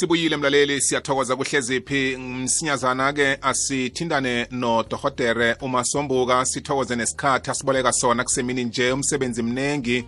sibuyile mlaleli siyathokoza kuhleziphi msinyazana-ke asithintane nodohotere umasombuka sithokoze nesikhathi asiboleka sona kusemini nje umsebenzi mningi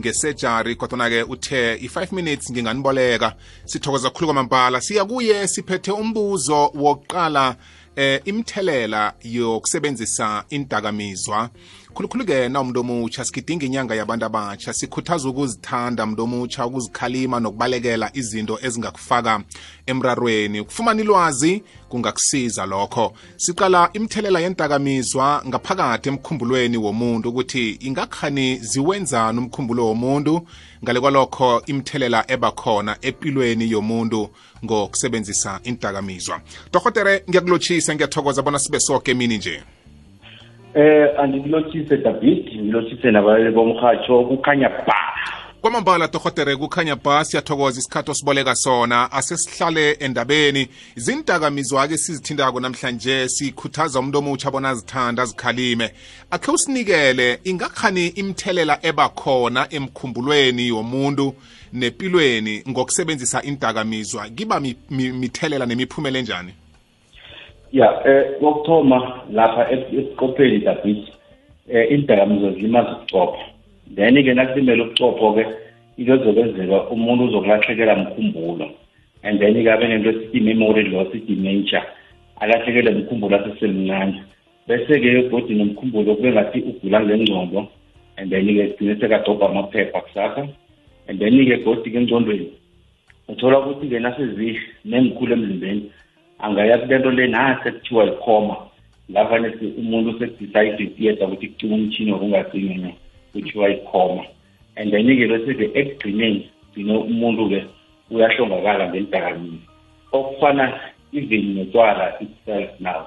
ngesejari kodwana-ke uthe i-5 minutes nginganiboleka sithokoza khulu kwamambala siya kuye siphethe umbuzo wokuqala eh imthelela yokusebenzisa indakamizwa khulukhulu ke na umuntu omutsha sigidinga inyanga yabantu abatsha sikhuthaza ukuzithanda umuntu omutsha ukuzikhalima nokubalekela izinto ezingakufaka emrarweni ukufumana ilwazi kungakusiza lokho siqala imthelela yendakamizwa ngaphakathi emkhumbulweni womuntu ukuthi ingakhani ziwenzani umkhumbulo womuntu ngale kwalokho imthelela ebakhona empilweni yomuntu ngokusebenzisa intakamizwa dohotere ngiyakulotshisa ngiyathokoza bona sibe soke emini nje eh angikulotshise david ngilotshise nabaleli bomrhatsho kukhanya ba kwamambala dohotere kukhanya ba siyathokoza isikhathi osiboleka sona asesihlale endabeni zindakamizwa-ke sizithindako namhlanje sikhuthaza umuntu omutsha bona azithanda azikhalime akhe usinikele ingakhani imithelela eba khona emkhumbulweni womuntu nepilweni ngokusebenzisa indakamizwa kiba mithelela nemiphumela enjani ya eh kokuthoma lapha esiqopheni dabhithi eh indakamizwa zilimaza ukucopha then ke nakulimela ukucopho ke into ezokwenzeka umuntu uzokulahlekela mkhumbulo and then ke abe nento esithi memory loss idementia alahlekelwe mkhumbulo asesemncane bese-ke godi nomkhumbulo kube ngathi ugula ngengqondo and then-ke gcine sekadobha amaphepha kusasa and then-ke godi ke engqondweni uthola ukuthi-ke nasezihle nengikhulu emzimbeni angaya kulento le nase kuthiwa yikhoma lafane umuntu sekudecide theatre ukuthi kucima umtshini wokungacinga nyo kuthiwa yikhoma and then-ke bese-ke ekugcineni gcine umuntu-ke uyahlongakala ngelidakamile okufana even notwala itself now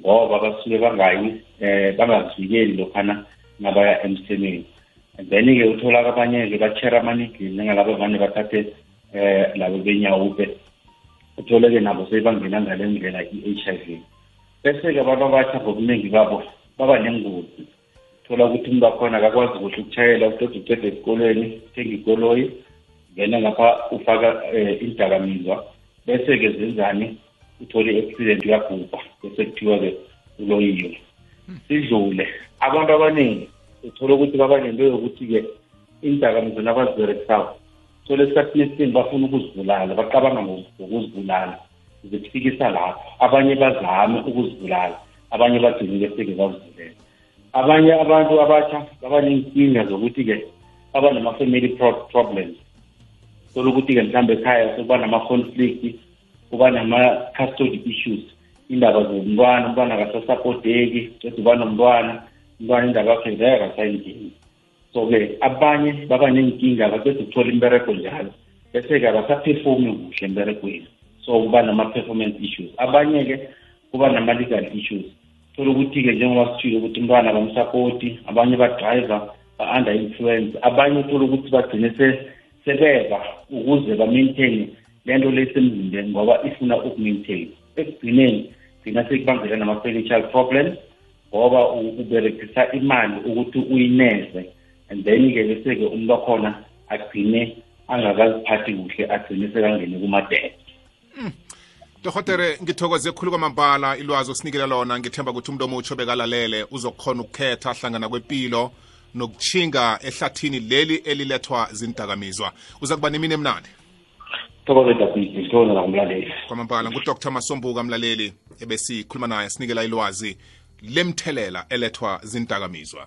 ngoba basuke bangayi um eh, bangazivikeli lokhana nabaya emsemeni then-ke utholaka abanye-ke batshera amanigini njengalaba vane bathathe um labo benyawupe uthole-ke nabo sebangena ngale ndlela i-h i v bese-ke abantu abatsha ngobuningi babo baba nengozi thola ukuthi umuntu wakhona akakwazi kuhle ukushayela uqeda uqeda esikolweni thenga ikoloyi ngena ngapha ufaka um izidakamizwa bese-ke zenzani uthole i-accident uyabhubha bese kuthiwa-ke uloyiwe sidlule abantu abaningi uthole ukuthi baba nento yokuthi-ke iindakamizwa nabaziberekisako thole esikhathini esiningi bafuna ukuzibulala bacabanga ngokuzibulala zikufikisa lapho abanye bazame ukuzibulala abanye bagcinile seke bazibulela abanye abantu abatsha baba ney'nkinga zokuthi-ke baba nama-family problems thola ukuthi-ke mhlawumbe ekhaya sekuba nama-conflict kuba nama-custody issues indaba zomntwana umntwana akasasapoteki ceda uba nomntwana umntwana indaba yakhe ngeke akasayidingi so-ke abanye baba neenkinga baqeda ukuthola imbereko njalo bese-ke abasaphefumi kuhle emberegweni so kuba nama-performance issues abanye-ke kuba nama-legal issues thola ukuthi-ke njengoba sithile ukuthi umntwana abamsapoti abanye badriver ba-under influence abanye uthole ukuthi bagcine sebeba ukuze ba-maintain le nto leyisemzimbeni ngoba ifuna uku-maintain ekugcineni gcina sekubambela nama-financial problems ngoba uberegisa imali ukuthi uyineze and then ke bese-ke umuntu wakhona agcine angakaziphathi kuhle agcine sekangene kumadebe hmm. dohotere ngithokoze khulu kwamambala ilwazi osinikela lona ngithemba ukuthi umuntu omutsho bekalalele uzokhona ukukhetha hlangana kwempilo nokutshinga ehlathini leli elilethwa zindakamizwa uza kuba nemini emnandi thokoze dabidi ngithokoze nakumlaleli kwamambala ngudr masombuka mlaleli ebesikhuluma naye sinikela ilwazi lemthelela elethwa zindakamizwa